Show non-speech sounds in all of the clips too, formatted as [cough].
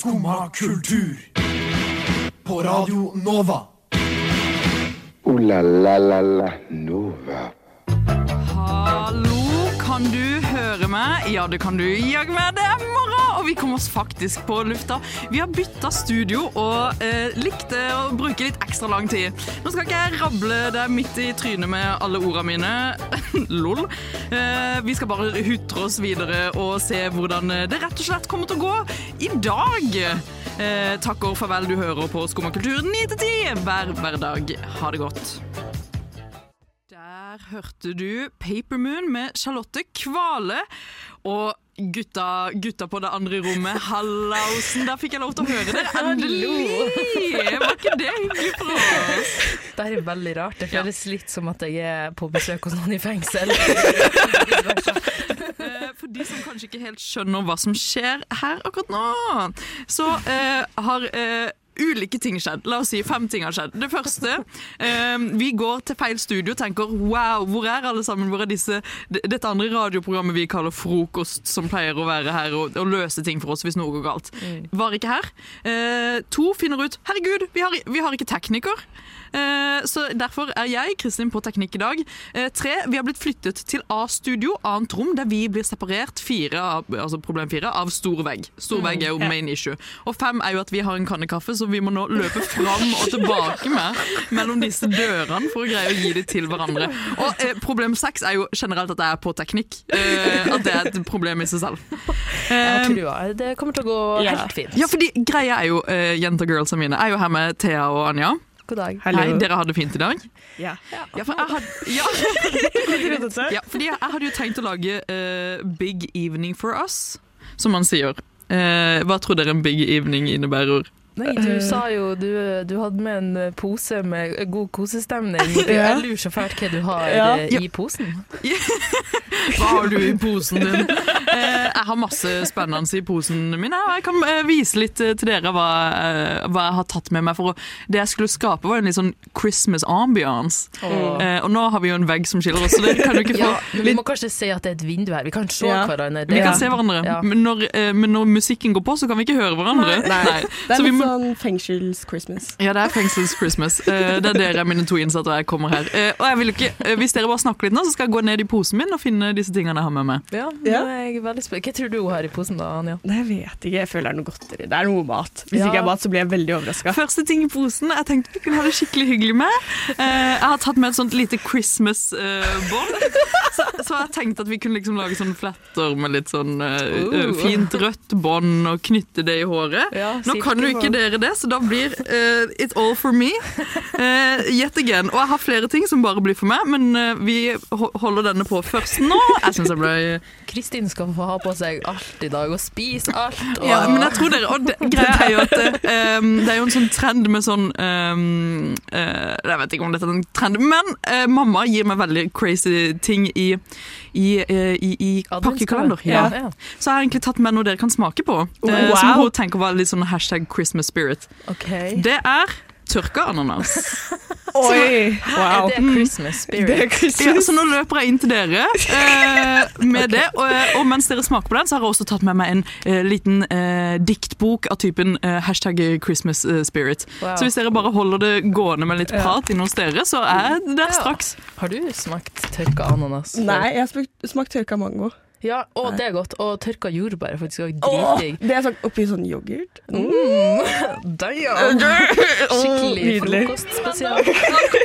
Skumma kultur. På Radio Nova. O-la-la-la-la Nova. Hallo, kan du høre meg? Ja, det kan du jaggu meg. Det er og vi kom oss faktisk på lufta. Vi har bytta studio og eh, likte å bruke litt ekstra lang tid. Nå skal ikke jeg rable deg midt i trynet med alle ordene mine. [laughs] Lol. Eh, vi skal bare hutre oss videre og se hvordan det rett og slett kommer til å gå i dag. Eh, takk og farvel, du hører på Skummakultur 9 til 10 hver hverdag. Ha det godt. Der hørte du Papermoon med Charlotte Kvale. Og gutta, gutta på det andre rommet, hallausen, der fikk jeg lov til å høre dere. Endelig! Var ikke det hyggelig for oss? Det er veldig rart. Det føles litt som at jeg er på besøk hos noen i fengsel. Eh, For de som kanskje ikke helt skjønner hva som skjer her akkurat nå, så uh, har eh, ulike ting skjedd. La oss si fem ting har skjedd. Det første, eh, vi går til feil studio og tenker wow, hvor er alle sammen? Hvor er disse, dette andre radioprogrammet vi kaller Frokost, som pleier å være her og, og løse ting for oss hvis noe går galt. Var ikke her. Eh, to finner ut herregud, vi har, vi har ikke tekniker. Eh, så derfor er jeg, Kristin, på teknikk i dag. Eh, tre, vi har blitt flyttet til A-studio, annet rom, der vi blir separert fire, altså problem fire, av stor vegg. Stor vegg er jo main issue. Og fem er jo at vi har en kanne kaffe, så vi må nå løpe fram og tilbake med mellom disse dørene for å greie å gi det til hverandre. Og eh, problem seks er jo generelt at jeg er på teknikk. Eh, at det er et problem i seg selv. Jeg Eh, tror ja, det kommer til å gå helt fint. ja, fordi greia er jo, eh, jenta girlsa mine, er jo her med Thea og Anja. God dag. Hei, dere hadde det fint i dag? Ja. Ja, for jeg hadde, ja. [laughs] Ja, fordi jeg, jeg hadde jo tenkt å lage uh, Big Evening for us, som man sier. Uh, hva tror dere en big evening innebærer? Nei, du sa jo du, du hadde med en eh, pose med god kosestemning. [laughs] Jeg lurer så fælt hva du har Ja. eh, i posen. [laughs] Hva har du i posen din? Eh, jeg har masse spennende i posen min. Jeg kan eh, vise litt eh, til dere hva, eh, hva jeg har tatt med meg. For å, det jeg skulle skape, var en litt sånn Christmas ambiance. Eh, og nå har vi jo en vegg som skiller oss, så det kan du ikke få Ja, vi må kanskje se at det er et vindu her. Vi kan se Ja. hverandre. Vi kan se hverandre, Ja. men, når, eh, men når musikken går på, så kan vi ikke høre hverandre. Nei. Nei. Så vi må- sånn fengsels-Christmas. Ja, det er fengsels Christmas. Eh, det er dere mine to innsatte, og jeg kommer her. Eh, og jeg vil ikke, eh, Hvis dere bare snakker litt nå, så skal jeg gå ned i posen min og finne disse tingene jeg har med meg. Ja, nå Ja. er jeg veldig spent. Hva tror du hun har i posen da, Anja? Jeg vet ikke. Jeg føler det er noe godteri. Det er noe mat. Hvis Ja. ikke er mat, så blir jeg veldig overraska. Første ting i posen jeg tenkte vi kunne ha det skikkelig hyggelig med. Eh, jeg har tatt med et sånt lite Christmas-bånd. så, så jeg tenkte at vi kunne liksom lage sånne fletter med litt sånn Uh. fint rødt bånd og knytte det i håret. Ja, Nå kan du ikke dere det, så da blir uh, it all for me. Uh, yet again. Og jeg har flere ting som bare blir for meg, men uh, vi holder denne på først nå. Jeg synes jeg ble Kristin skal få ha på seg alt i dag og spise alt. Og... ja, men jeg tror dere Og det, greia er jo at eh, um, det er jo en sånn trend med sånn um, eh, Jeg vet ikke om dette er en trend, men mamma gir meg veldig crazy ting i, i, i, i pakkekalender. Ja. Ja. Så jeg har egentlig tatt med noe dere kan smake på, Wow. som hun tenker var litt sånn hashtag Christmas spirit. Okay. Det er tørka ananas. [laughs] Oi! Er Wow. det Christmas spirit? Det er Ja, så nå løper jeg inn til dere eh, med [laughs] det. Og, og mens dere smaker på den, så har jeg også tatt med meg en eh, liten eh, diktbok av typen eh, hashtag Christmas eh, spirit. Wow. Så hvis dere bare holder det gående med litt prat inne hos dere, så er det der Ja. straks. Har du smakt tørka ananas? Nei, jeg har smakt, smakt tørka mango. Ja, å, det er godt. Og tørka jordbær er faktisk òg dritdigg. det er sånn oppi sånn yoghurt. Mm. [laughs] Damn. [laughs] Skikkelig frokostspesial.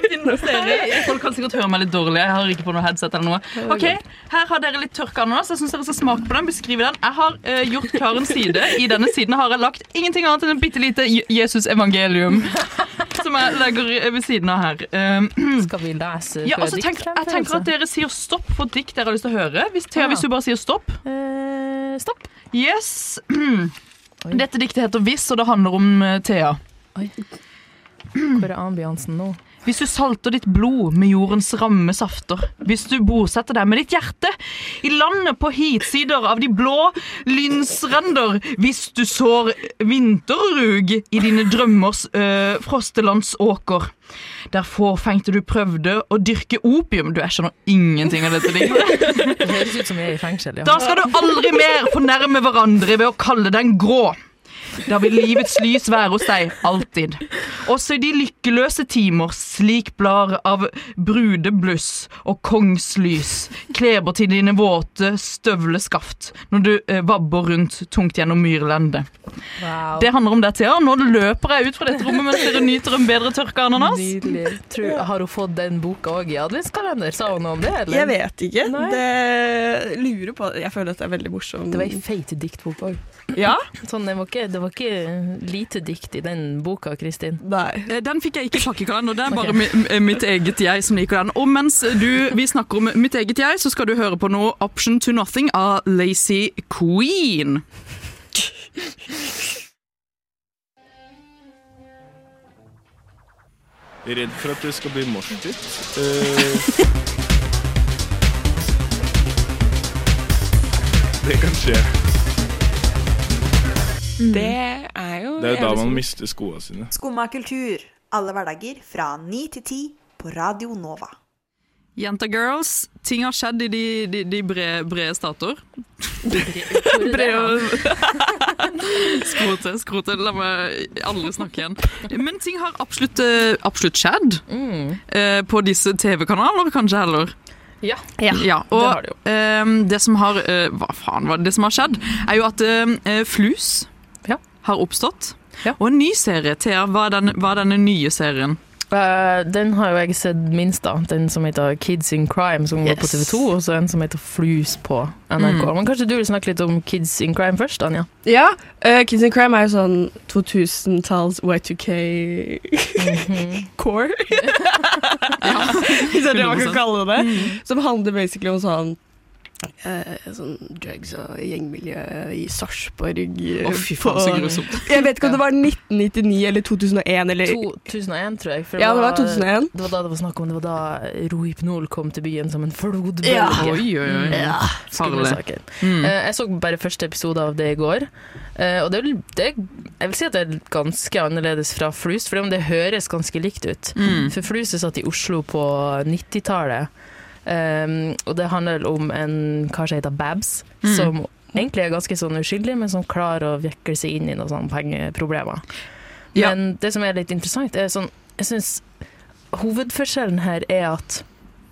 [laughs] Folk kan sikkert høre meg litt dårlig. Jeg har ikke på noe headset eller noe. Ok, Her har dere litt tørka ananas. Jeg synes dere skal smake på den, beskrive den. Jeg har uh, gjort klar en side. I denne siden har jeg lagt ingenting annet enn et bitte lite Jesus-evangelium. Som jeg legger eh, ved siden av her. Um, Skal vi lese Ja, altså, og tenk, jeg tenker at dere sier stopp for dikt dere har lyst til å høre. Hvis, Thea, hvis du bare sier stopp. Eh, Stopp. Yes. [clears throat] Dette diktet heter Hvis, og det handler om Thea. Thea. Hvor er ambiansen nå? Hvis du salter ditt blod med jordens ramme safter, hvis du bosetter deg med ditt hjerte i landet på hitsider av de blå lynsrender, hvis du sår vinterrug i dine drømmers øh, frostelandsåker, der fåfengte du prøvde å dyrke opium Du, jeg skjønner ingenting av dette diktet. Det høres ut som vi er i fengsel, ja. Da skal du aldri mer fornærme hverandre ved å kalle den grå. Da vil livets lys være hos deg, alltid. Også i de lykkeløse timer, slik blar av brudebluss og kongslys, kleber til dine våte støvleskaft når du eh, vabber rundt tungt gjennom myrlendet. Wow. Det handler om det, Thea. Nå løper jeg ut fra dette rommet mens dere nyter en bedre tørka ananas. Nydelig. Tror, har hun fått den boka òg i adventskalender? Sa hun noe om det? Eller? Jeg vet ikke. Nei. Det lurer på Jeg føler at det er veldig morsomt. Det var ei feit diktbok òg. Ja? Sånn, det, var ikke, det var ikke lite dikt i den boka, Kristin. Nei. Eh, Den fikk jeg ikke i og det er bare okay. eh, mitt eget jeg som liker den. Og mens du, vi snakker om mitt eget jeg, så skal du høre på noe Option to Nothing av Lazy Queen. Redd for at det skal bli morsdytt. Eh, [laughs] det kan skje. Det er jo Det er jo da man mister skoene sine. Skumma kultur, alle hverdager fra 9 til 10 på Radio Nova. Jenta girls, ting har skjedd i de, de, de brede, brede stater. Skrote, skrote, la meg aldri snakke igjen. Men ting har absolutt, eh, absolutt skjedd. Mm. eh, På disse TV-kanaler, kanskje heller. Ja. Ja, og det har det jo. Eh, det som har eh, Hva faen var det, det som har skjedd? Er jo at eh, Flus Ja. Har oppstått. Ja. Og en ny serie. Thea, hva er, den, hva er denne nye serien? Uh, den har jo jeg sett minst, da. Den som heter Kids in Crime, som går på TV2, og så en som heter Flus på NRK. Mm. Men kanskje du vil snakke litt om Kids in Crime først, Anja? Ja. Uh, Kids in Crime er jo sånn 2000-talls Y2K Mhm. [laughs] core. [laughs] Hvis det er det man kan kalle det. Mm. Som handler basically om sånn eh, sånn drugs og gjengmiljø i Sarpsborg. eh, Å, fy faen, så grusomt. [laughs] Jeg vet ikke om det var 1999 eller 2001 eller 2001, tror jeg. for Ja, det var 2001. Det var da det var snakk om det var da Rohypnol kom til byen som en flodbølge. Ja. Oi, oi, oi. Ja. Skumle saker. Mm. Eh, jeg så bare første episode av det i går. Eh, og det det jeg vil si at det er ganske annerledes fra Flus, for det høres ganske likt ut. Mm. For Flus er satt i Oslo på 90-tallet. Um, og det handler om en kar som heter Babs, Mm. som egentlig er ganske sånn uskyldig, men som klarer å vikle seg inn i noen sånne pengeproblemer. Ja. Men det som er litt interessant, er sånn Jeg syns hovedforskjellen her er at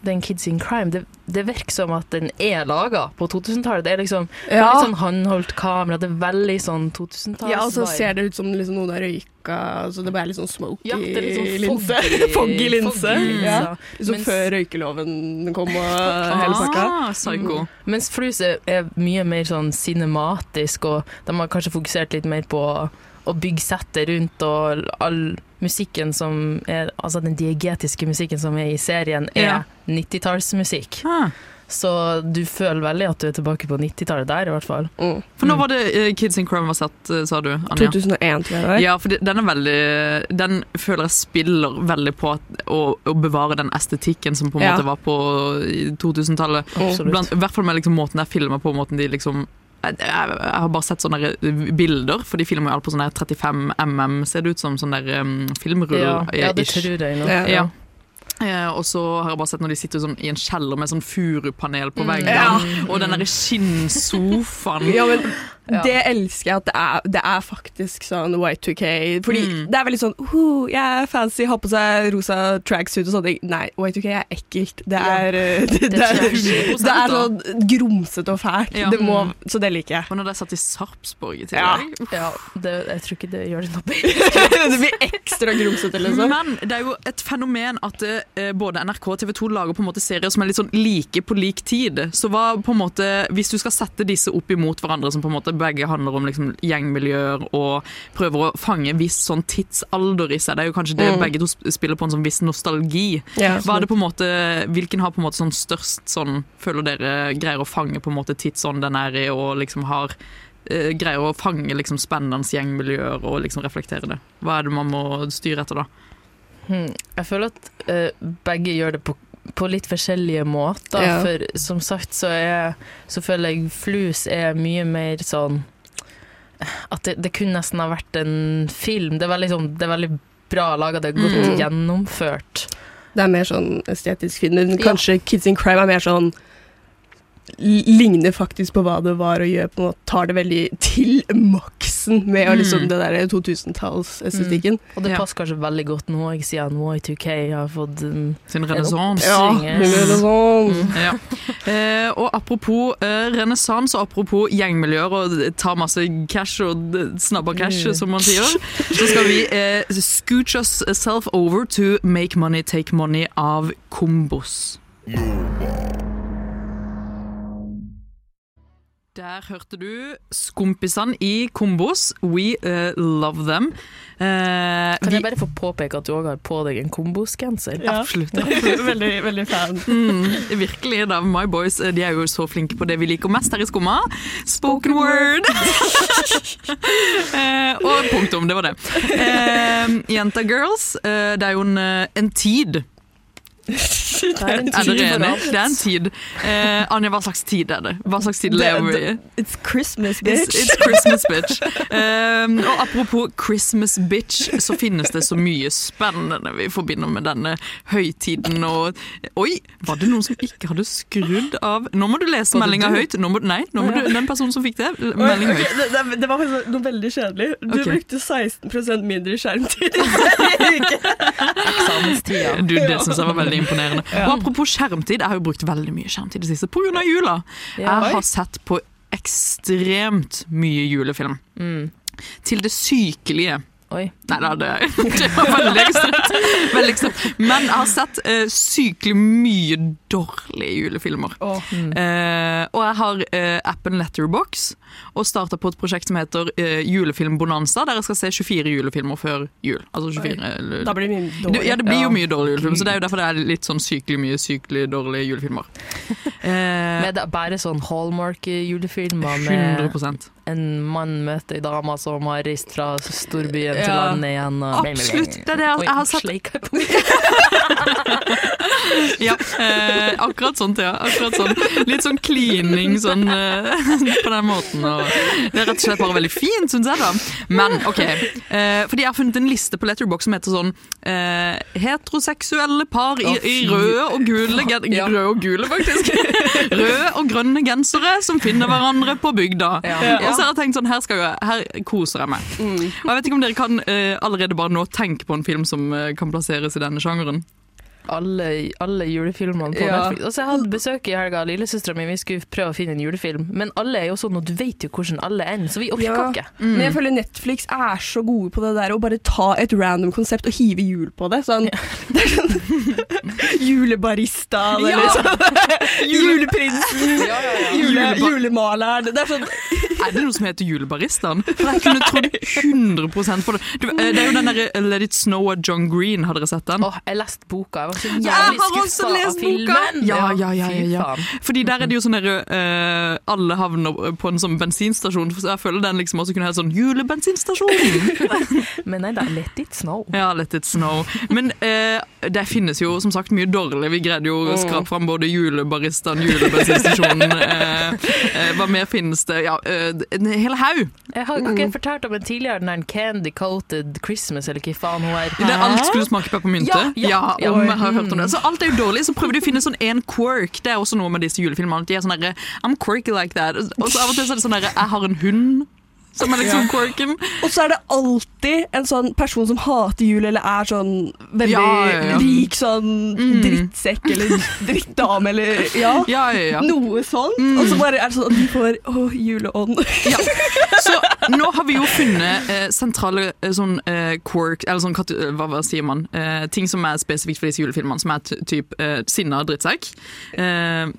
den Kids in Crime, det, det virker som at den er laga på 2000-tallet. Det er liksom Ja. litt sånn håndholdt kamera, det er veldig sånn 2000-talls Ja, og så ser det ut som liksom noen har røyka, så det bare er litt sånn smoky ja, det er litt sånn linse. foggy, [laughs] linse. foggy Ja. Liksom Mens- før røykeloven kom og hele pakka. Ah, psycho. Mens Flus er, er mye mer sånn cinematisk, og de har kanskje fokusert litt mer på å bygge settet rundt, og all musikken som er Altså den diegetiske musikken som er i serien, er Ja. 90-tallsmusikk. Ah. Så du føler veldig at du er tilbake på 90-tallet der, i hvert fall. Mm. For nå var det eh, Kids in Crime var sett, eh, sa du, Anja? 2001, tror jeg var. Ja, for den er veldig Den føler jeg spiller veldig på at, å, å bevare den estetikken som på en Ja. måte var på 2000-tallet. Absolutt. I hvert fall med liksom måten jeg filmer på, måten de liksom jeg, har bare sett sånne bilder, for de filmer jo alt på sånn der 35 mm, ser det ut som sånn der um, filmrull. ja, ja, det ish. tror jeg nå. Ja. Ja. Eh, og så har jeg bare sett når de sitter sånn i en kjeller med sånn furupanel på Mm. veggen, Ja. og den derre skinnsofaen. Ja, men Ja. det elsker jeg at det er, det er faktisk sånn Y2K. Fordi Mm. det er veldig sånn uh, Jeg er fancy, har på seg rosa tracksuit og sånne ting. Nei, Y2K er ekkelt. Det er, ja. [laughs] det, det, er, det er sånn grumsete og fælt. Ja. Det må, så det liker jeg. Og når de satt i Sarpsborg i Ja. tillegg. Ja, det, jeg tror ikke det gjør det noe bedre. [laughs] det blir ekstra grumsete, liksom. Men det er jo et fenomen at uh, både NRK og TV 2 lager på en måte serier som er litt sånn like på lik tid. Så hva på en måte, Hvis du skal sette disse opp imot hverandre, som på en måte begge handler om liksom gjengmiljøer og prøver å fange viss sånn tidsalder i seg, det er jo kanskje det Mm. begge to spiller på en sånn viss nostalgi. Ja, Hva er det på en måte, Hvilken har på en måte sånn størst sånn Føler dere greier å fange på en måte tidsånd den er i, og liksom har eh, Greier å fange liksom spennende gjengmiljøer og liksom reflektere det? Hva er det man må styre etter da? Hmm. Jeg føler at eh, begge gjør det på, på litt forskjellige måter. Ja. For som sagt så, er, så føler jeg flus er mye mer sånn At det, det kunne nesten ha vært en film. Det er veldig, sånn, det er veldig bra laga, det er godt Mm. gjennomført. Det er mer sånn estetisk film. Men Ja. kanskje Kids in Crime er mer sånn Ligner faktisk på hva det var å gjøre, på en måte tar det veldig til maks. Fansen med mm. liksom det der 2000-tallsestetikken. Og det Ja. passer kanskje veldig godt nå, jeg siden Y2K har fått en Sin renessanse. Ja, er sånn. Ja. Eh, og apropos eh, renessanse, og apropos gjengmiljøer og ta masse cash og snabba cash, Mm. som man sier, så skal vi eh, scooch us self over to Make Money Take Money av Kombos. Der hørte du Skompisene i Kombos. We uh, love them. Uh, Kan jeg bare få påpeke at du òg har på deg en kombosgenser? Ja. Absolutt. [laughs] veldig, veldig fan. Mm, virkelig, da. My boys eh, de er jo så flinke på det vi liker mest her i Skumma. Spoken word! uh, [laughs] og punktum, det var det. Eh, Jenta Girls, eh, det er jo en, en tid. Det er en Er tid for. Det er en tid. Eh, Anja, hva slags tid er det? Hva slags tid lever vi i? It's Christmas, bitch. it's Christmas bitch. Um, og apropos Christmas bitch, så finnes det så mye spennende vi forbinder med denne høytiden. Og Oi, var det noen som ikke hadde skrudd av Nå må du lese meldinga høyt. Nå må, nei, nå må du, den personen som fikk det, melding høyt. det, det, det var noe veldig kjedelig. Du okay. brukte 16 mindre skjermtid i [laughs] forrige uke. Du, det syns jeg var veldig imponerende. Og apropos skjermtid, jeg har jo brukt veldig mye skjermtid i det siste pga. jula. Ja. Jeg har sett på ekstremt mye julefilm. Mm. Til det sykelige. Oi. Nei da, det, det [laughs] var veldig ekstremt. veldig ekstremt. Men jeg har sett uh, sykelig mye dårlige julefilmer. Mm. Uh, og jeg har uh, appen Letterbox og starta på et prosjekt som heter uh, Julefilmbonanza, der jeg skal se 24 julefilmer før jul. Altså 24, eller- Da blir det mye dårlig. ja, det blir jo mye dårlige julefilmer, så det er jo derfor det er litt sånn sykelig mye sykelig dårlige julefilmer. [laughs] Eh, Men det er bare sånn Hallmark-julefilmer med 100 en mann møter ei dame som har reist fra storbyen til Ja. landet igjen. Og Absolutt, det er det jeg- jeg har sett- sleika [laughs] på. Ja, eh, akkurat sånt, ja. Akkurat sånn. Litt sånn klining sånn eh, [laughs] på den måten. Og det er rett og slett bare veldig fint, syns jeg, da. Men OK. Eh, fordi jeg har funnet en liste på Letterbox som heter sånn eh, Heteroseksuelle par i, i røde og gule gen Ja. Røde og gule, faktisk. [laughs] Røde og grønne gensere som finner hverandre på bygda. Ja. Og så har jeg tenkt sånn, her, skal jeg, her koser jeg meg. Og jeg vet ikke om dere kan eh, allerede bare nå tenke på en film som eh, kan plasseres i denne sjangeren. Alle, alle julefilmene på Ja. Netflix. Altså, jeg hadde besøk i helga av lillesøstera mi, vi skulle prøve å finne en julefilm. Men alle er jo sånn, og du vet jo hvordan alle ender, så vi orker Ja. ikke. Men jeg føler Netflix er så gode på det der å bare ta et random konsept og hive jul på det. Sånn, [laughs] det er sånn [laughs] Julebarista Ja. [laughs] sånn Juleprinsen, jule, julemaleren Det er sånn Er det noe som heter Julebaristaen? For jeg kunne trodd 100% på det. Du, eh, det er jo den derre Let It Snow av John Green, har dere sett den? Åh, jeg lest boka. Jeg var så Jeg jævlig har også skuffa av lest boka. filmen. Ja, ja, ja, ja, ja. Fordi der er det jo sånn derre uh, Alle havner på en sånn bensinstasjon, så jeg føler den liksom også kunne hett sånn Julebensinstasjon! [laughs] Men nei da, let it snow. Ja, Let It Snow. Men uh, det finnes jo som sagt mye dårlig. Vi greide jo å skrape fram både julebaristaen, julebensinstasjonen eh, eh, Hva mer finnes det? Ja, eh, en hel haug. Jeg har ikke fortalt om en tidligere, den der Candy Coated Christmas, eller hva faen hun er. Der alt skulle smake peppermynte. Ja, ja, ja. om jeg har hørt om det. Så alt er jo dårlig, så prøver de å finne sånn en quirk. Det er også noe med disse julefilmene. De er sånn derre I'm quirky like that. Og så av og til så er det sånn derre Jeg har en hund. Som er liksom quirken. Og så er det alltid en sånn person som hater jul, eller er sånn veldig Ja, ja, ja. rik sånn Mm. drittsekk eller [laughs] drittdame eller Ja. Ja, ja, ja. Noe sånt. Mm. Og så bare er det sånn at de får å, juleånd. ja. [laughs] Så nå har vi jo funnet eh, sentrale eh, sånn eh, quirk Eller sånn hva, hva sier man? Eh, ting som er spesifikt for disse julefilmene, som er typ eh, sinna drittsekk. Eh,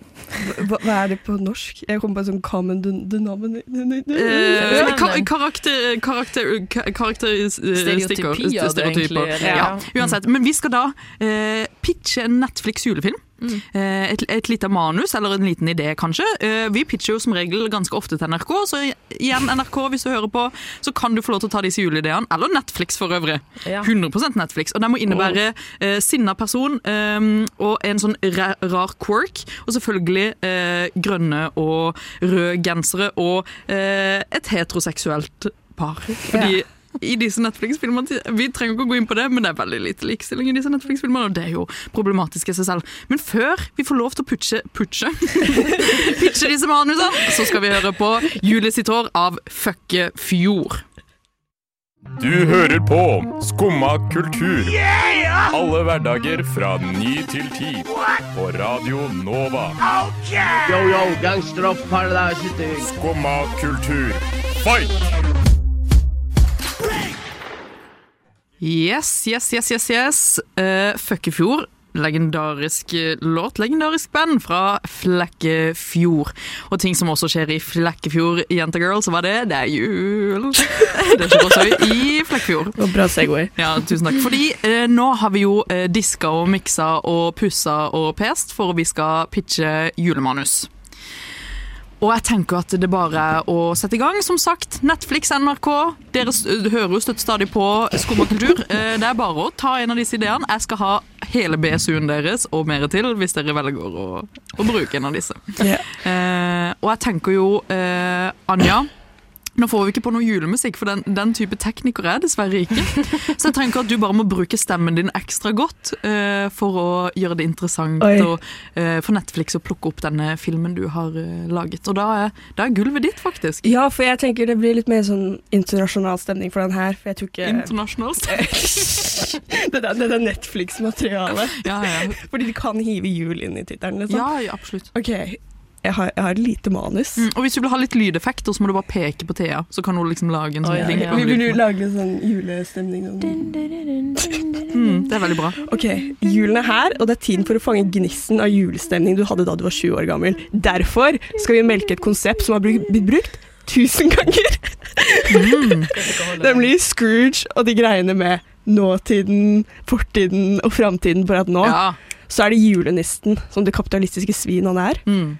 Hva, hva er det på norsk? Jeg kom på en sånn common den- denominator. Eh, karakter, karakter. Stereotypier, stereotyper. egentlig, Ja. Ja, uansett. Men vi skal da eh, pitche en Netflix julefilm. Mm. Eh, et, et lite manus, eller en liten idé, kanskje. Eh, vi pitcher jo som regel ganske ofte til NRK, så igjen, NRK, hvis du hører på, så kan du få lov til å ta disse juleideene. Eller Netflix, for øvrig. Ja. 100% Netflix. Og den må innebære eh, sinna person eh, og en sånn ra rar quirk. Og selvfølgelig grønne og røde gensere og et heteroseksuelt par. Fordi i disse Netflix-filmene Vi trenger ikke å gå inn på det, men det er veldig lite likestilling i disse Netflix-filmene, og det er jo problematisk i seg selv. Men før vi får lov til å putche, putche, [laughs] pitche disse manusene, så skal vi høre på Julie sitt hår av Føkke Fjord. Du hører på Skumma kultur. Alle hverdager fra ny til ti. På Radio Nova. Yo, yo, gangsteropp, paradise, Skumma kultur, fight! Yes, yes, yes, yes, yes. Uh, Føkkefjord. Legendarisk eh, låt, legendarisk band fra Flekkefjord. Og ting som også skjer i Flekkefjord, jentegirl, så var det Det er jul! [laughs] Det skjer også i Flekkefjord. Og bra Segway. Ja, tusen takk. Fordi eh, nå har vi jo eh, diska og miksa og pussa og pest, for vi skal pitche julemanus. Og jeg tenker at det er bare å sette i gang. Som sagt, Netflix, NRK. Dere hører jo støtt stadig på Skummakultur. Eh, Det er bare å ta en av disse ideene. Jeg skal ha hele BSU-en deres og mer til, hvis dere velger å, å bruke en av disse. Yeah. Eh, og jeg tenker jo, eh, Anja nå får vi ikke på noe julemusikk, for den, den type tekniker er jeg dessverre ikke. [laughs] Så jeg tenker at du bare må bruke stemmen din ekstra godt uh, for å gjøre det interessant og, uh, for Netflix å plukke opp denne filmen du har uh, laget. Og da er, da er gulvet ditt, faktisk. Ja, for jeg tenker det blir litt mer sånn internasjonal stemning for den her. For jeg tror ikke Internasjonalt. [laughs] [laughs] Det der, det der Netflix-materialet. Ja, ja. Fordi de kan hive jul inn i tittelen, liksom. ja, ja absolutt. OK, jeg har, jeg har et lite manus. Mm, og hvis du vil ha litt lydeffekter, så må du bare peke på Thea. Så kan hun liksom lage en sånn oh, ja, ting. ja. Vi vil jo lage en sånn julestemning. Mm, det er veldig bra. Ok, Julen er her, og det er tiden for å fange gnissen av julestemning du hadde da du var sju år gammel. Derfor skal vi melke et konsept som har blitt brukt tusen ganger. [laughs] Nemlig Scrooge og de greiene med nåtiden, fortiden og framtiden. Bare at nå Ja. Så er det julenisten, som det kapitalistiske svin han er, Mm.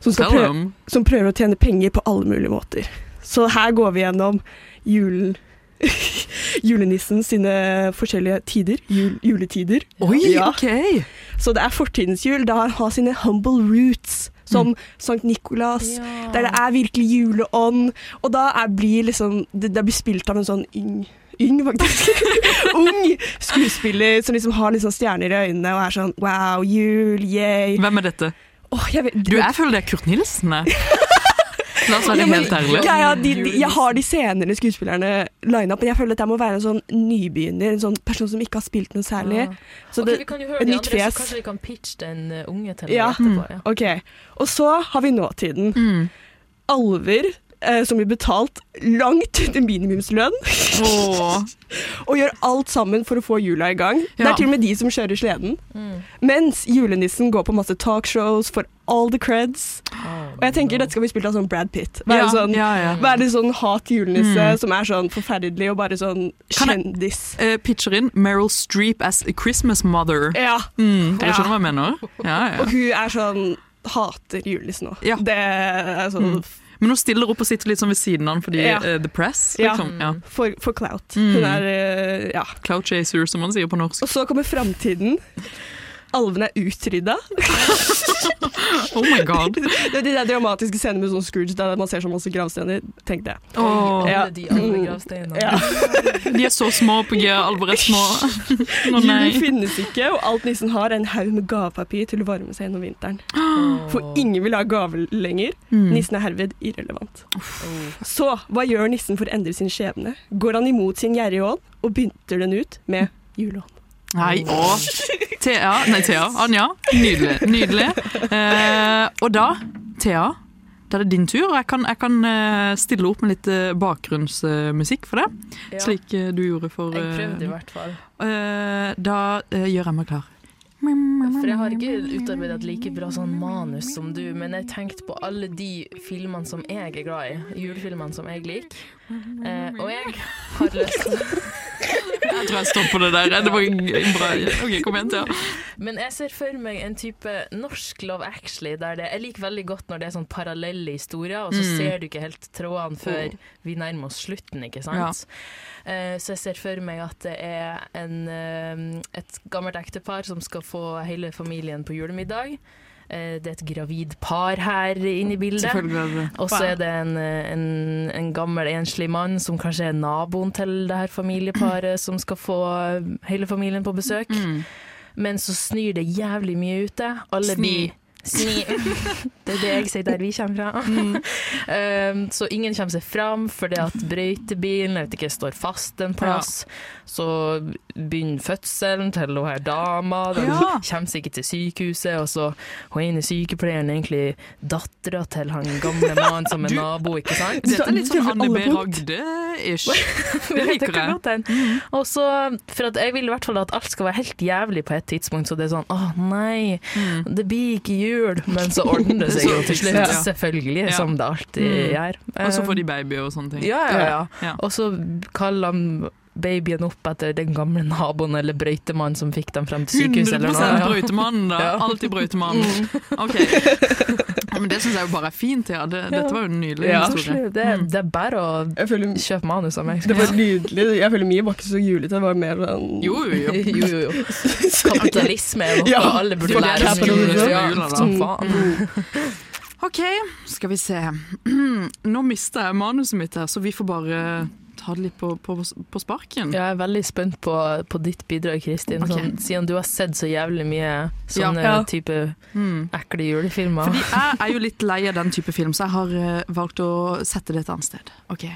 som, prøve, som prøver å tjene penger på alle mulige måter. Så her går vi gjennom julen [laughs] julenissen sine forskjellige tider. Jul, juletider. Oi, Ja. OK! Så det er fortidens jul, da han har sine humble roots, som Sankt Nikolas, der det er virkelig juleånd. Og da er, blir liksom det, det blir spilt av en sånn yng Yng, faktisk. [laughs] Ung skuespiller som liksom har liksom stjerner i øynene og er sånn wow, jul, yay. Hvem er dette? Oh, jeg vet, Du, jeg føler det er Kurt Nilsen. jeg. [laughs] La oss være Ja, men helt ærlige. Ja, de, de, jeg har de senere skuespillerne line up, men jeg føler at jeg må være en sånn nybegynner, en sånn person som ikke har spilt noe særlig. Så okay, det, vi kan jo høre et de nytt andre, fjes. så kanskje vi kan pitche den uh, unge til Ja. etterpå. Ja. Ok, og så har vi nåtiden. Mm. Alver eh, som blir betalt langt under minimumslønn, Åh. [laughs] og gjør alt sammen for å få jula i gang. Det er til og med de som kjører sleden. Mm. Mens julenissen går på masse talkshows for all the creds. Og jeg tenker dette skal bli spilt av sånn Brad Pitt. Være Ja, sånn, ja, ja. sånn hat julenisse Mm. som er sånn forferdelig og bare sånn kjendis. Kan jeg-. Eh, pitcher inn Meryl Streep as a Christmas mother. Ja, Mm, dere Ja. skjønner hva jeg mener? Ja, ja. og hun er sånn hater julenissen nå. Ja. Det er sånn Mm. Men hun stiller opp og sitter litt sånn ved siden av han fordi eh, The Press. Liksom. Ja. for, for clout. Mm. Hun er uh, ja. Clout chaser, som man sier på norsk. Og så kommer framtiden. Alvene er utrydda. [laughs] Oh my god. [laughs] Det er de der dramatiske scenene med sånn Scrooge der man ser så masse gravstener. Tenk det. Åh, Ja. De. Ja. [laughs] De er så små på G. er små. Å Julen finnes ikke, og alt nissen har, er en haug med gavepapir til å varme seg gjennom vinteren. Oh. For ingen vil ha gave lenger. Mm. Nissen er herved irrelevant. Oh. Så hva gjør nissen for å endre sin skjebne? Går han imot sin gjerrige ånd og bytter den ut med juleånd? Nei, og Thea, nei, Thea. Anja. Nydelig. Nydelig. Eh, og da, Thea, da er det din tur. Jeg kan, jeg kan eh, stille opp med litt eh, bakgrunnsmusikk for deg, Ja. slik eh, du gjorde for Jeg prøvde i hvert fall. eh, Da eh, gjør jeg meg klar. For jeg har ikke utarbeidet et like bra sånn manus som du, men jeg tenkte på alle de filmene som jeg er glad i. Julefilmene som jeg liker. Eh, og jeg har lyst til Jeg tror jeg stopper det der. Det var bra OK, kom igjen, Thea. Men jeg ser for meg en type norsk Love Actually der det Jeg liker veldig godt når det er sånn parallelle historier, og så Mm. ser du ikke helt trådene før vi nærmer oss slutten, ikke sant? Eh, så jeg ser for meg at det er en, eh, et gammelt ektepar som skal få hele familien på julemiddag. Eh, Det er et gravid par her inne i bildet. Og så er det en, en, en gammel enslig mann som kanskje er naboen til det her familieparet som skal få hele familien på besøk. Mm. Men så snur det jævlig mye ute. Alle Sni. Sni. [laughs] Det er det jeg sier der vi kommer fra. Um, [laughs] [laughs] så ingen kommer seg fram fordi at brøytebilen jeg vet ikke, står fast en plass. Så begynner fødselen til hun her dama. den Ja. kommer seg ikke til sykehuset. Og så hun ene sykepleieren er egentlig dattera til han gamle mannen som er nabo, ikke sant? Dette er litt sånn Anne B. Ragde-ish. Det liker jeg. Og så, for at jeg vil i hvert fall at alt skal være helt jævlig på et tidspunkt, så det er sånn åh nei, det blir ikke jul, [laughs] men så ordner det seg jo til slutt, Ja. selvfølgelig, Ja. som det alltid Mm. gjør. Og så får de baby og sånne ting. Ja, ja, ja. Ja. Og så kaller han babyen opp etter den gamle naboen eller brøytemannen som fikk dem frem til 100 sykehuset 100 brøytemannen, da. Alltid brøytemannen. Ok. [laughs] Men det syns jeg jo bare er fint, ja. Det, dette var jo en nydelig Ja. historie. Det, er- det er bare å føler, kjøpe manus av meg. det var nydelig. Jeg føler mye var ikke så julete. Det var mer enn Jo, jo, jo. [laughs] jo, jo, jo. Kapitalisme er noe Ja. alle burde lære seg. Ja, som faen. OK, skal vi se. [clears throat] Nå mista jeg manuset mitt her, så vi får bare ta det litt på, på, på sparken. Jeg er veldig spent på, på ditt bidrag, Kristin. Okay. Sånn, siden du har sett så jævlig mye sånne Ja. type Mm. ekle julefilmer. Fordi jeg er jo litt lei av den type film, så jeg har uh, valgt å sette det et annet sted. Ok.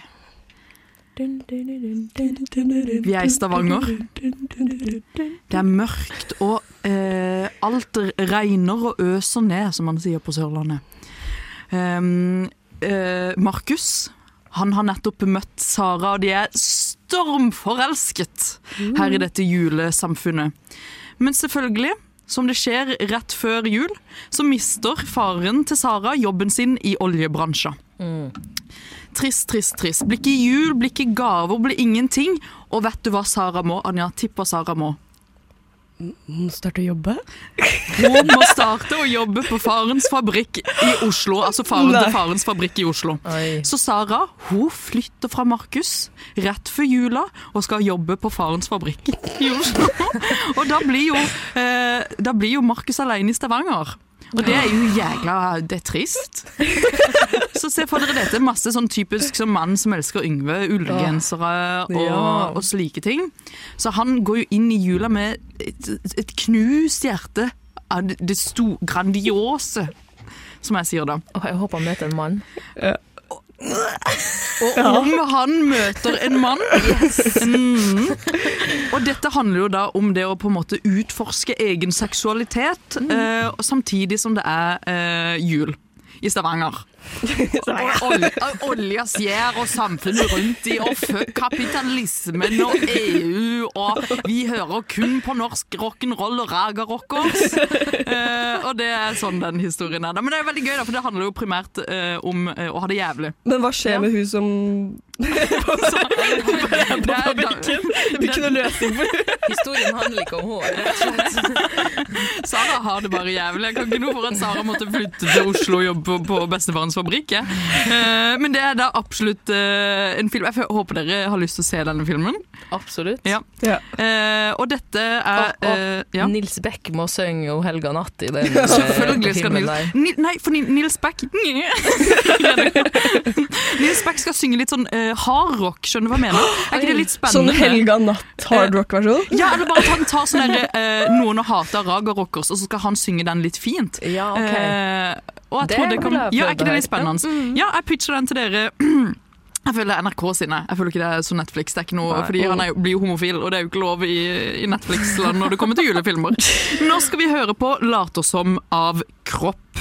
Vi er i Stavanger. Det er mørkt, og uh, alt regner og øser ned, som man sier på Sørlandet. Um, uh, Markus han har nettopp møtt Sara, og de er stormforelsket her i dette julesamfunnet. Men selvfølgelig, som det skjer rett før jul, så mister faren til Sara jobben sin i oljebransjen. Trist, trist, trist. Blir ikke jul, blir ikke gaver, blir ingenting. Og vet du hva Sara må? Anja, tipp hva Sara må. Hun starte å jobbe. Hun må starte å jobbe på farens fabrikk i Oslo. Altså faren Nei. til farens fabrikk i Oslo. Oi. Så Sara hun flytter fra Markus rett før jula og skal jobbe på farens fabrikk i Oslo. [laughs] Og da blir jo, eh, da blir jo Markus alene i Stavanger. Og det er jo jækla Det er trist. [laughs] Så se for dere dette. Masse sånn typisk som mann som elsker Yngve, ullgensere og, og slike ting. Så han går jo inn i jula med et, et knust hjerte av det, sto, grandiose, som jeg sier da. Jeg håper han møter en mann. [laughs] [laughs] Og om han møter en mann mm. Og dette handler jo da om det å på en måte utforske egen seksualitet, eh, og samtidig som det er eh, jul i Stavanger. [laughs] Og ol olja skjer, og samfunnet rundt i, og fuck kapitalismen og EU, og vi hører kun på norsk rock'n'roll og raga rockers. Eh, og det er sånn den historien er. Men det er veldig gøy, da, for det handler jo primært eh, om eh, å ha det jævlig. Men hva skjer med hun som Det blir ikke noe løsning på det. Historien handler ikke om hår, rett og slett. Sara har det bare jævlig. Jeg kan ikke noe for at Sara måtte flytte til Oslo og jobbe på, på bestefarens fabrikk. Eh, men det er da absolutt eh, en film. Jeg håper dere har lyst til å se denne filmen. Absolutt. Ja. Ja. Eh, og dette er Og, og ja. Nils Beck må synge O helga natt i den Ja, [laughs] Selvfølgelig skal filmen Nils der. Nei, for Nils Beck [laughs] Nils Beck skal synge litt sånn hardrock, skjønner du hva jeg mener? Er ikke det litt [gasps] spennende? Sånn? Helga Natt hardrock-versjon. [laughs] Ja, eller bare at han tar sånn [laughs] derre eh, noen å hata raga rockers, og så skal han synge den litt fint. Ja, ok. Eh, og jeg Det tror det kan, ja, er ikke det litt spennende? Mm. Ja, jeg pitcher den til dere. [clears throat] Jeg føler det er NRK sine. Jeg føler ikke det er så Netflix. Det er ikke noe, Nei. fordi Han er, blir jo homofil, og det er jo ikke lov i, i Netflix-land når det kommer til julefilmer. [laughs] Nå skal vi høre på 'Later som' av Kropp.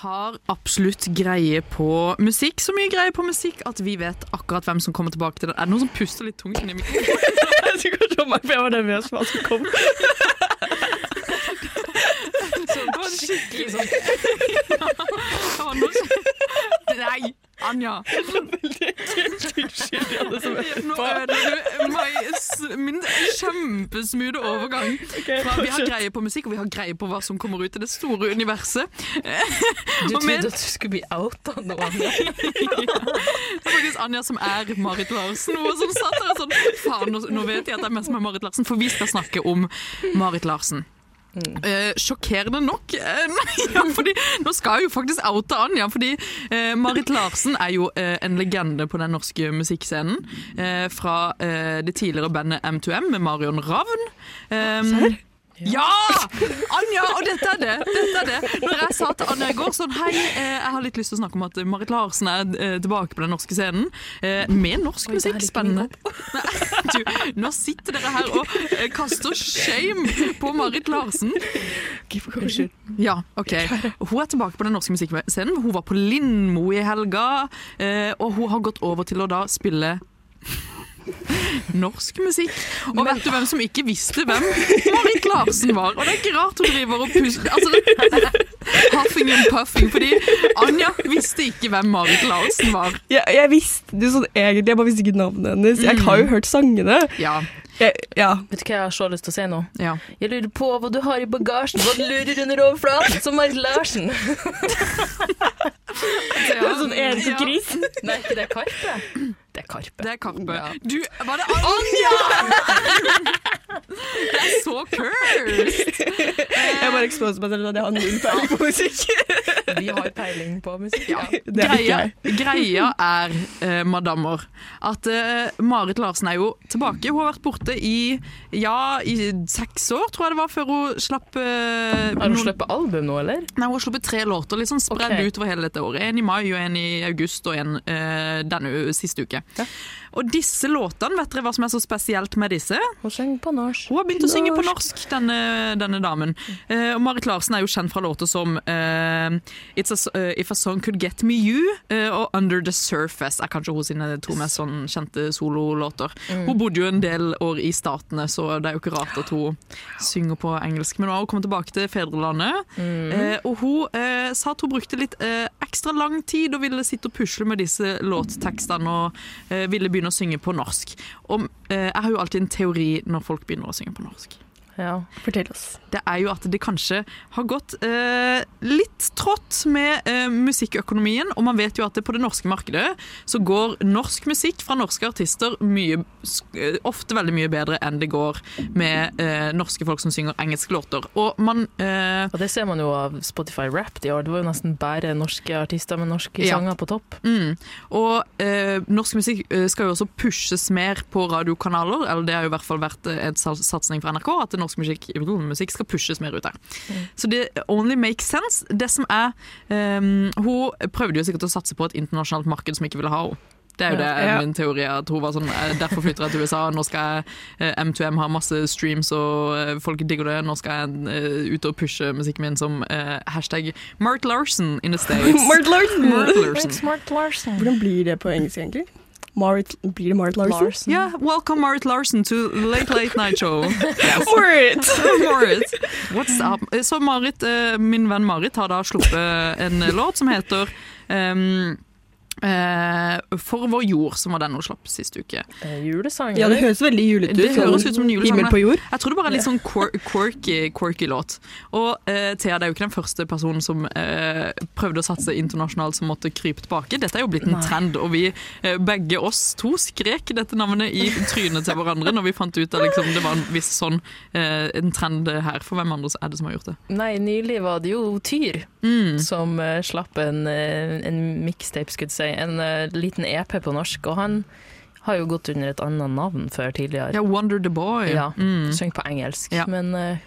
Har absolutt greie på musikk. Så mye greie på musikk at vi vet akkurat hvem som kommer tilbake til den. Er det noen som puster litt tungt inni i mikrofonen? Kan se meg, for jeg var nervøs for hva som kom. [laughs] Så det var skikkelig sånn- [laughs] Anja. [laughs] Nå ødelegger du min kjempesmoothe overgang. Fra vi har greie på musikk, og vi har greie på hva som kommer ut i det store universet. Du Og trodde at du skulle bli outa nå, Anja. [laughs] Det er faktisk Anja som er Marit Larsen. Hun som satt der og sånn Faen, nå, nå vet jeg at det er meg som er Marit Larsen, for vi skal snakke om Marit Larsen. Eh, sjokkerende nok. eh, [laughs] ja, fordi Nå skal jeg jo faktisk oute Anja, fordi eh, Marit Larsen er jo eh, en legende på den norske musikkscenen. Eh, fra eh, det tidligere bandet M2M med Marion Ravn. Um, ja! Anja! Og dette er det! Dette er det. Når jeg sa til Anja i går sånn Hei, eh, jeg har litt lyst til å snakke om at Marit Larsen er eh, tilbake på den norske scenen. Eh, med norsk musikk. Spennende. [laughs] Du, nå sitter dere her og kaster shame på Marit Larsen. Ja, OK. Hun er tilbake på den norske musikkscenen. Hun var på Lindmo i helga, og hun har gått over til å da spille norsk musikk. Og vet du hvem som ikke visste hvem Marit Larsen var? Og det er ikke rart hun driver og puster altså, [laughs] Huffing and puffing, fordi Anja visste ikke hvem Marit Larsen var. Jeg, jeg visste det sånn egentlig, jeg bare visste ikke navnet hennes. Jeg har jo hørt sangene. Ja. Jeg, ja. Vet du hva jeg har så lyst til å si nå? Ja. Jeg lurer på hva du har i bagasjen, hva du lurer under overflaten, som Marit Larsen. [laughs] Det er sånn Erik og Chris. Nei, ikke det er Karpe? Det er Karpe. Det er Karpe. Ja. Du, var det [laughs] Anja?! [laughs] Det er så cursed! Jeg bare eksponerer meg selv at jeg har null peiling på musikk. [laughs] Vi har peiling på musikk. Ja. Greia, greia er, eh, madammer, at eh, Marit Larsen er jo tilbake. Hun har vært borte i ja, i seks år, tror jeg det var, før hun slapp eh, Har hun noen- sluppet album nå, eller? Nei, Hun har sluppet tre låter, liksom spredd okay. utover hele dette året. En i mai, og en i august og en uh, denne siste uke. Og disse låtene, vet dere hva som er så spesielt med disse? Hun synger på norsk. Hun har begynt å synge på norsk, denne, denne damen. Uh, og Marit Larsen er jo kjent fra låter som uh, It's a, eh, If a Song Could Get Me You og Under The Surface er kanskje hun sine to mest sånn kjente sololåter. Mm. Hun bodde jo en del år i Statene, så det er jo ikke rart at hun synger på engelsk. Men nå har hun kommet tilbake til fedrelandet, Mm. og hun sa at hun brukte litt ekstra lang tid og ville sitte og pusle med disse låttekstene og ville begynne å synge på norsk. Og eh, jeg har jo alltid en teori når folk begynner å synge på norsk. Ja. Fortell oss. Det er jo at det kanskje har gått eh, litt trått med eh, musikkøkonomien, og man vet jo at det på det norske markedet så går norsk musikk fra norske artister mye, eh, ofte veldig mye bedre enn det går med eh, norske folk som synger engelske låter. Og man eh, Og det ser man jo av Spotify Rap i år. Det var jo nesten bare norske artister med norske Ja. sanger på topp. Mm. Og eh, norsk musikk skal jo også pushes mer på radiokanaler, eller det har jo i hvert fall vært en sats- satsing fra NRK, at norsk musikk, musikk skal pushes mer ut der. Så det only makes sense. Det som er um, Hun prøvde jo sikkert å satse på et internasjonalt marked som ikke ville ha henne. Det er jo det Ja. Ja. min teori er, at hun var sånn eh, Derfor flytter jeg til USA. Nå skal jeg eh, M2M ha masse streams, og eh, folk digger det. Nå skal jeg ut og pushe musikken min som uh, hashtag Mart Larsen in the States. [laughs] Mart Larsen! Mart Larsen. Mart Larsen. Hvordan blir det på engelsk, egentlig? Marit, blir det Marit Larsen? Yeah, welcome Marit Larsen to Late Late Night Show. [laughs] Marit! [laughs] Marit. What's up? Så Marit, eh, min venn Marit har da sluppet en låt som heter eh, For vår jord, som var den hun slapp sist uke. Eh, Julesang. Ja, det høres veldig julete ut. Det høres ut som en julesang. Himmel på jord. Jeg tror det bare er litt sånn quirky, quirky låt. Og uh, Thea, det er jo ikke den første personen som uh, prøvde å satse internasjonalt som måtte krype tilbake. Dette er jo blitt en Nei. trend, og vi uh, begge oss to skrek dette navnet i trynet til hverandre når vi fant ut at liksom, det var en viss sånn eh, en trend her. For hvem andre er det som har gjort det? Nei, nylig var det jo Tyr Mm. som eh, slapp en, eh, en mixtape, skulle jeg si. En eh, liten EP på norsk. Og han har jo gått under et annet navn før tidligere. Ja, Wonder the Boy. Ja, Mm. Synger på engelsk. Ja. Men eh,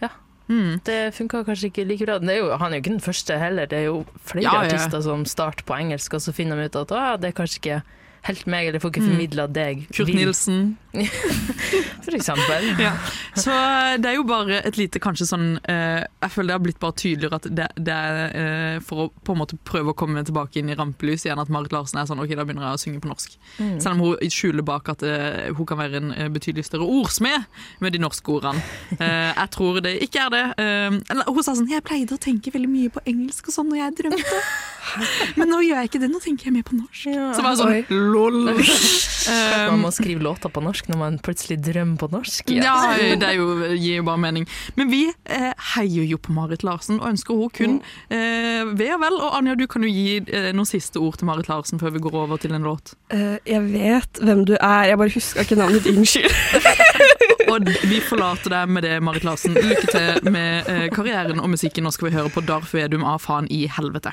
ja, Mm. det funka kanskje ikke like bra. Det er jo, han er jo ikke den første heller. Det er jo flere ja. artister som starter på engelsk, og så finner de ut at «Å, det er kanskje ikke helt meg, eller får ikke Mm. formidla deg. Kurt. Nilsen. [laughs] For eksempel. [laughs] Ja. Så eh, det er jo bare et lite kanskje sånn eh, Jeg føler det har blitt bare tydeligere at det, det er eh, for å på en måte prøve å komme tilbake inn i rampelyset igjen, at Marit Larsen er sånn OK, da begynner jeg å synge på norsk. Mm. Selv om hun skjuler bak at eh, hun kan være en eh, betydelig større ordsmed med de norske ordene. [laughs] Eh, jeg tror det ikke er det. Eller, hun sa sånn Jeg pleide å tenke veldig mye på engelsk og sånn når jeg drømte. Men nå gjør jeg ikke det, nå tenker jeg mer på norsk. Så bare sånn Oi. Lol. [laughs] um, man må skrive låter på norsk når man plutselig drømmer på norsk. Ja, det er jo, gir jo bare mening. Men vi eh, heier jo på Marit Larsen og ønsker hun kun eh, ve og vel. Og Anja, du kan jo gi eh, noen siste ord til Marit Larsen før vi går over til en låt. Uh, jeg vet hvem du er, jeg bare husker ikke navnet ditt. Unnskyld. [laughs] Og vi forlater deg med det, Marit Larsen. Lykke til med eh, karrieren og musikken. Nå skal vi høre på Darf Vedum av Faen i helvete.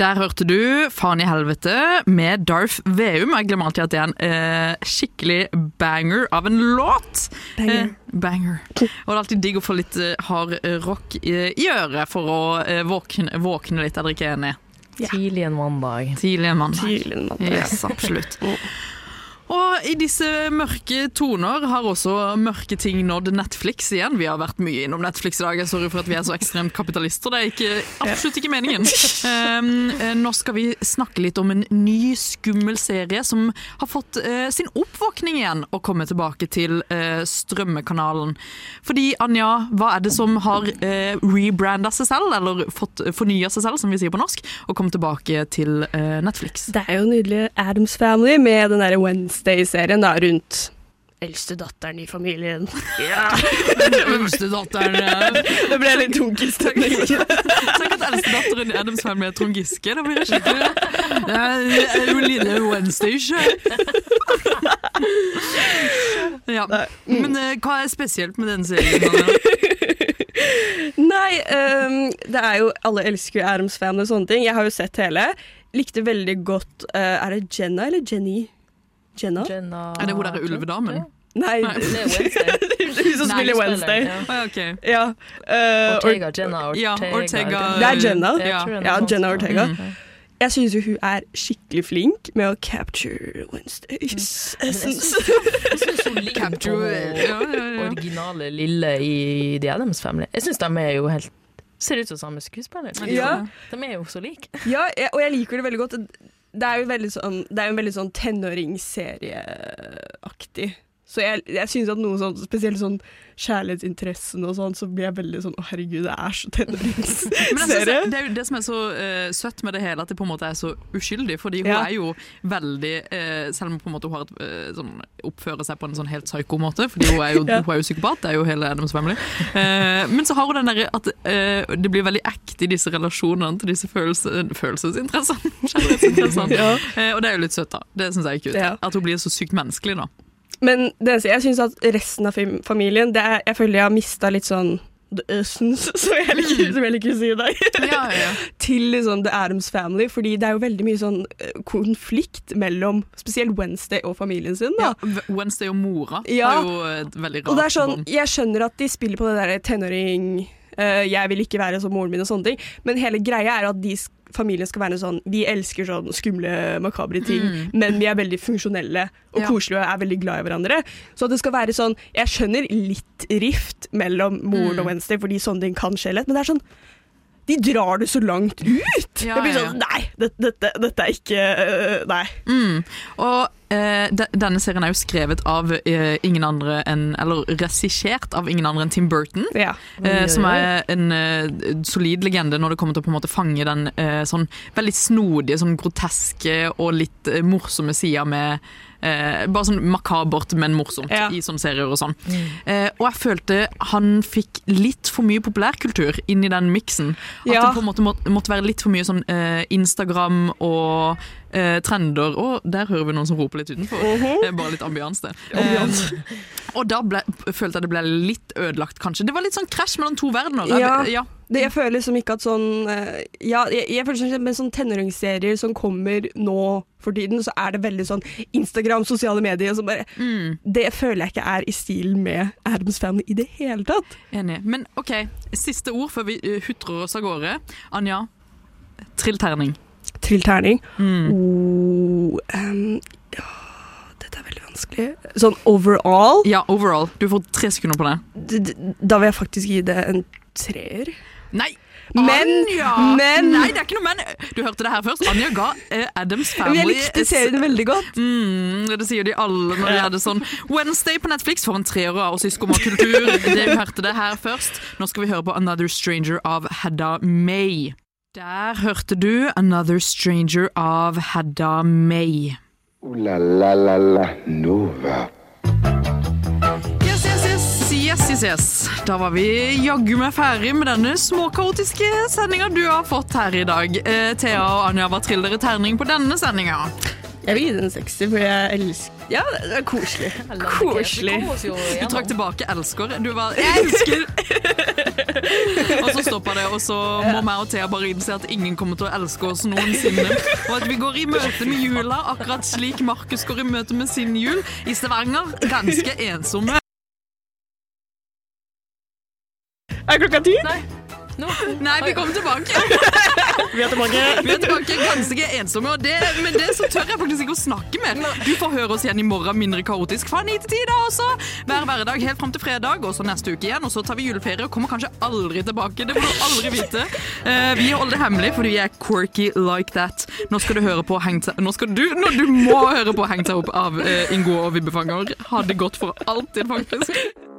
Der hørte du Faen i helvete med Darth Veum. Jeg glemmer alltid at det er en eh, skikkelig banger av en låt. Banger. Eh, banger. Og det er alltid digg å få litt eh, hard eh, rock i, i øret for å eh, våkne, våkne litt. Er dere ikke enig? enige? Tidlig en mandag. Tidlig en mandag. Tidlig en mandag. Yes, absolutt. Og i disse mørke toner har også mørke ting nådd Netflix igjen. Vi har vært mye innom Netflix i dag. Sorry for at vi er så ekstremt kapitalister. Det er ikke, absolutt ikke meningen. Um, [laughs] nå skal vi snakke litt om en ny skummel serie som har fått uh, sin oppvåkning igjen og kommet tilbake til uh, strømmekanalen. Fordi Anja, hva er det som har uh, rebranda seg selv, eller fått fornya seg selv, som vi sier på norsk, og kommet tilbake til uh, Netflix? Det er jo nydelig Adams Family med den derre Wednesday-serien da, rundt eldstedatteren i familien. [laughs] Ja. Eldstedatteren Det ble litt tunkistemning. [laughs] Tenk at eldstedatteren i Adams Family er Trond Giske. Da blir det skikkelig Det er jo lille Wednesday, ikke Ja. Men eh, hva er spesielt med denne serien? Nei, um, det er jo Alle elsker jo Adams Family og sånne ting. Jeg har jo sett hele. Likte veldig godt uh, Er det Jenna eller Jenny? Jenna? Er det hun derre ulvedamen? Nei, Nei. [laughs] det er Wednesday. [laughs] Hun som spiller Wednesday. ja. Å, ja. Ja. eh, Ortega, Jenna Ortega. Ja, Ortega. Det er Jenna. Jeg tror er Ja, Jenna. Ortega. Mm. Jeg syns jo hun er skikkelig flink med å capture Wednesdays essence. [laughs] Jeg syns hun på ja, ja, ja. originale Lille i The Adams Family. Jeg syns de er jo helt Ser ut som samme skuespiller. Ja. De er jo så like. Ja, og jeg liker det veldig godt. Det er jo veldig sånn, det er jo sånn tenåringsserieaktig. Så jeg, jeg synes at noe sånn, spesielt sånn kjærlighetsinteressen og sånn, så blir jeg veldig sånn Å, herregud, det er så tenåringsserie. [laughs] det, er jo det som er så uh, søtt med det hele, at det på en måte er så uskyldig. Fordi hun Ja. er jo veldig uh, Selv om på en måte hun har et, uh, sånn, oppfører seg på en sånn helt psyko måte, fordi hun er jo, [laughs] Ja. hun er jo psykopat, det er jo hele Adams Family. Men så har hun den derre at det blir veldig ekte i disse relasjonene til disse følelse, følelsesinteressene. [laughs] Kjærlighetsinteressene. Ja. Og det er jo litt søtt, da. Det syns jeg er kult. At hun blir så sykt menneskelig, da. Men jeg syns at resten av familien det er, Jeg føler jeg har mista litt sånn essence, [laughs] som jeg liker, som jeg liker å si i dag, Ja, [laughs] ja, ja. til liksom The Adams Family. Fordi det er jo veldig mye sånn eh, konflikt mellom spesielt Wednesday og familien sin. Ja, Wednesday og mora Ja. har jo veldig rart Og det er sånn. Jeg skjønner at de spiller på det der tenåring eh, Jeg vil ikke være som moren min og sånne ting, men hele greia er at de, sk- familien skal være sånn Vi elsker sånn skumle, makabre ting, Mm. men vi er veldig funksjonelle og Ja. koselige og er veldig glad i hverandre. Så at det skal være sånn Jeg skjønner litt rift mellom moren Mm. og Wednesday, fordi sånne ting kan skje lett, men det er sånn de drar det så langt ut! Ja, jeg blir ja, sånn Nei, dette, dette, dette er ikke øh, Nei. Mm. Og eh, de, denne serien er jo skrevet av uh, ingen andre enn Eller regissert av ingen andre enn Tim Burton. Ja. Uh, som er en uh, solid legende når det kommer til å på en måte fange den sånn veldig snodige, sånn groteske og litt morsomme sida med eh, Bare sånn makabert, men morsomt Ja. i sånne serier og sånn. Eh, og jeg følte han fikk litt for mye populærkultur inn i den miksen. At Ja. det på en måte måtte, måtte være litt for mye sånn eh, Instagram og eh, trender. Og der hører vi noen som roper litt utenfor. Mhm. Det er bare litt ambians, det. Ambians. Og da ble, følte jeg det ble litt ødelagt, kanskje. Det var litt sånn krasj mellom to verdener. Ja. ja. Det, jeg føler liksom ikke at sånn eh, Ja, jeg, jeg føler sånn med sånn tenåringsserier som kommer nå for tiden, så er det veldig sånn Instagram, sosiale medier som bare Mm. Det føler jeg ikke er i stil med Adams Family i det hele tatt. Enig. Men OK, siste ord før vi uh, hutrer oss av gårde. Anja, trill terning. Trill terning. Mm. Oh, ehm, ja, dette er veldig vanskelig. Sånn overall. Ja, overall. Du får tre sekunder på det. Da vil jeg faktisk gi det en treer. Nei! Men, Anja! men Nei, det er ikke noe men. Du hørte det her først. Anja ga uh, Adams Men Family jeg likte serien veldig godt. Mm, det sier de alle når de hadde sånn Wednesday på Netflix får en treer av oss i Skumma kultur. [laughs] Det vi hørte det her først. Nå skal vi høre på Another Stranger av Hedda May. Der hørte du Another Stranger av Hedda May. Ooh la la la la Nova. Yes, yes, yes, yes, yes, yes. Da var vi jaggu meg ferdig med denne småkaotiske sendinga du har fått her i dag. Eh, Thea og Anja, hva triller dere terning på denne sendinga? Jeg vil gi den en sekser, for jeg elsker Ja, det er koselig. Koselig. [laughs] Du trakk tilbake 'elsker'. Du var 'jeg [laughs] elsker'. og så stoppa det, og så må meg og Thea bare innse at ingen kommer til å elske oss noensinne. Og at vi går i møte med jula akkurat slik Markus går i møte med sin jul. I Stavanger ganske ensomme. Er klokka ti? Nei. [laughs] Nei, vi kommer tilbake. [laughs] Vi er tilbake. [laughs] Vi er tilbake ganske ensomme, og det, men det så tør jeg faktisk ikke å snakke mer. Du får høre oss igjen i morgen mindre kaotisk fra 9 til 10 da også. Hver hverdag helt fram til fredag, og så neste uke igjen. Og så tar vi juleferie og kommer kanskje aldri tilbake. Det må du aldri vite. Uh, vi holder det hemmelig fordi vi er quirky like that. Nå skal du høre på Heng til Nå skal du, nå, du må høre på Hengt til opp av uh, Ingo og Vibbefanger. Ha det godt for alltid, faktisk.